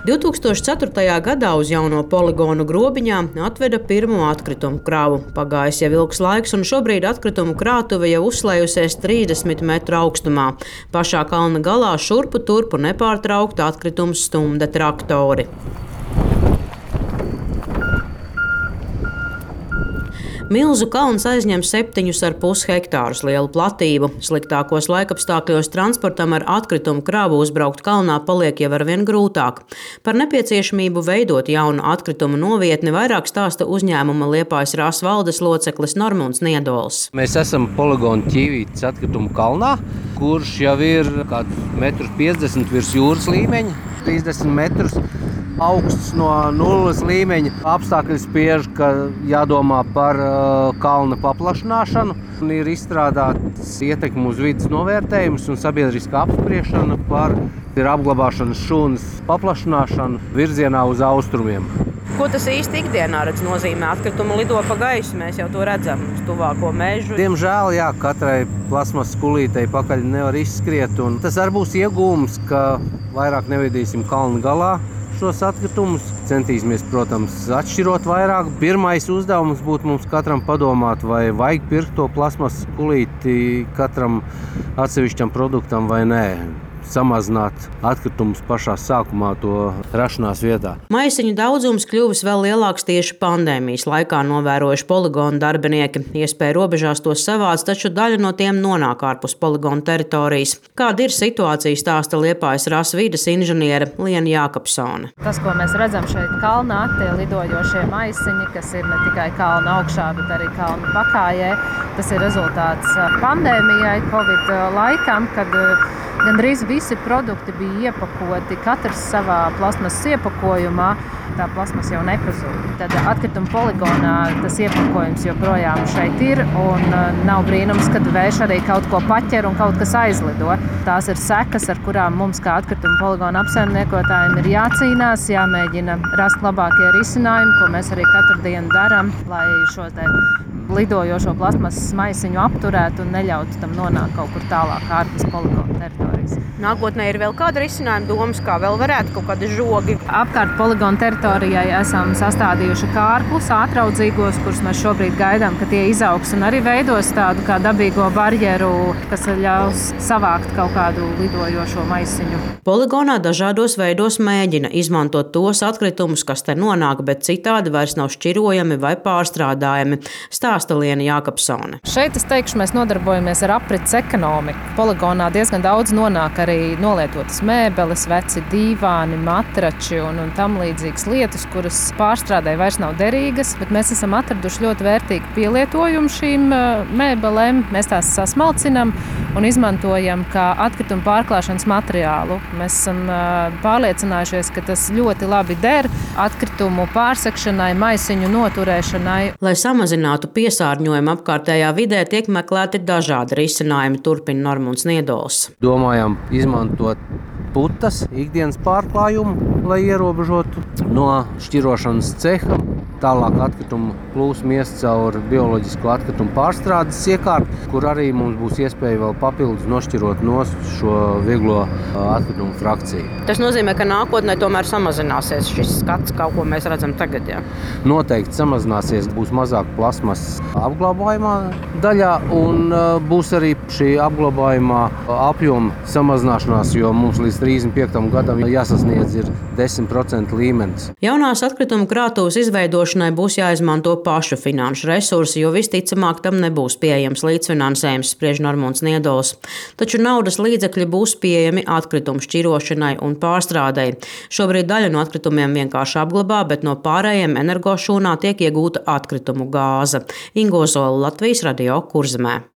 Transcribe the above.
2004. gadā uz jauno poligonu grobiņā atveda pirmo atkritumu kravu. Pagājis jau ilgs laiks, un šobrīd atkritumu krātuve jau uzslējusies 30 metru augstumā. Pašā kalna galā šurpu turpu nepārtraukti atkritumu stumda traktori. Milzu kalns aizņem 7,5 hektārus lielu platību. Sliktākos laikapstākļos transportam ar atkritumu krāvu uzbraukt kalnā paliek jau ar vien grūtāk. Par nepieciešamību veidot jaunu atkritumu novietni vairāk stāsta uzņēmuma Liepājas rās valdes loceklis Normons Niedols. Mēs esam poligonu ķīvītas atkritumu kalnā, kurš jau ir kaut kāds 1,50 m virs jūras līmeņa, 30 metrus augsts no nulles līmeņa. Apstākļi spiež, ka jādomā par uh, kalna paplašināšanu. Ir izstrādāts ietekmi uz vidas novērtējums un sabiedriska apspriešana par apglabāšanas šūnas paplašināšanu virzienā uz austrumiem. Ko tas īsti ikdienā redz, nozīmē? Atkritumu lido pa gaisu, mēs jau to redzam uz tuvāko mežu. Diemžēl, jā, katrai plasmas skulītei pakaļ nevar izskriet. Tas arī būs iegūms, ka vairāk nevedīsim kalnu galā šos atkritumus. Centīsimies, protams, atšķirot vairāk. Pirmais uzdevums būtu mums katram padomāt, vai vajag pirkt to plasmas kulīti katram atsevišķam produktam vai nē samazināt atkritumus pašā sākumā, to rašanās vietā. Maisiņu daudzums kļuvis vēl lielāks tieši pandēmijas laikā, novērojuši poligonu darbinieki. Iespēja robežās tos savāc, taču daļa no tiem nonāk ārpus poligonu teritorijas. Kāda ir situācija, stāsta Liepājas rases vidas inženiere Liena Jākapsone. Tas, ko mēs redzam šeit kalnā, tie lidojošie maisiņi, kas ir ne tikai kalna augšā, bet arī kalna pakājē, tas ir rezultāts pandēmijai, Covid laikam, kad Gandrīz visi produkti bija iepakoti, katrs savā plasmas iepakojumā. Tā plasmas jau nepazūd. Tad atkrituma poligonā tas iepakojums joprojām šeit ir. Nav brīnums, kad vējš arī kaut ko paķer un kaut kas aizlido. Tās ir sekas, ar kurām mums, kā atkrituma poligona apsaimniekotājiem, ir jācīnās, jāmēģina rast labākie risinājumi, ko mēs arī katru dienu darām, lai šo lidojošo plasmasas maisiņu apturētu un neļautu tam nonākt kaut kur tālāk ārpus poligona teritorijas. Nākotnē ir vēl kāda risinājuma domas, kā vēl varētu kaut kādi žogi. Apkārt poligona teritorijai esam sastādījuši kārklus ātraudzīgos, kurus mēs šobrīd gaidām, ka tie izaugs un arī veidos tādu kā dabīgo barjeru, kas ļaus savākt kaut kādu lidojošo maisiņu. Poligonā dažādos veidos mēģina izmantot tos atkritumus, kas te nonāk, bet citādi vairs nav šķirojami vai pārstrādājami. Stāst stāsta Liena Jākapsone. Šeit es teikšu, mēs nodarbojamies ar aprits ekonomiku. Poligonā diezgan daudz nonāk arī nolietotas mēbeles, veci dīvāni, matrači un, un tam līdzīgas lietas, kuras pārstrādē vairs nav derīgas, bet mēs esam atraduši ļoti vērtīgu pielietojumu šīm mēbelēm. Mēs tās sasmalcinām un izmantojam kā atkritumu pārklāšanas materiālu. Mēs esam pārliecinājušies, ka tas ļoti labi der atkritumu pārsekšanai, maisiņu noturēšanai. Lai samazinātu piesārņojumu, apkārtējā vidē tiek meklēti dažādi risinājumi, turpina Normons Niedols. Domājam izmantot putas ikdienas pārklājumu, lai ierobežotu no šķirošanas ceha Tālāk atkritumu plūsma ies caur bioloģisko atkritumu pārstrādes iekārtu, kur arī mums būs iespēja vēl papildus nošķirot no šo vieglo atkritumu frakciju. Tas nozīmē, ka nākotnē tomēr samazināsies šis skats, kā ko mēs redzam tagad. Jā. Noteikti samazināsies, būs mazāk plasmas apglabājumā daļā, un būs arī šī apglabājumā apjoma samazināšanās, jo mums līdz 35. gadam jāsasniedz 10% līmenis. Jaunās atkritumu krātuves izveidošanas izveidošanai būs jāizmanto pašu finanšu resursi, jo visticamāk tam nebūs pieejams līdzfinansējums, spriež Normons Niedols. Taču naudas līdzekļi būs pieejami atkritumu šķirošanai un pārstrādei. Šobrīd daļa no atkritumiem vienkārši apglabā, bet no pārējiem energošūnā tiek iegūta atkritumu gāze. Ingo Zola, Latvijas radio Kurzemē.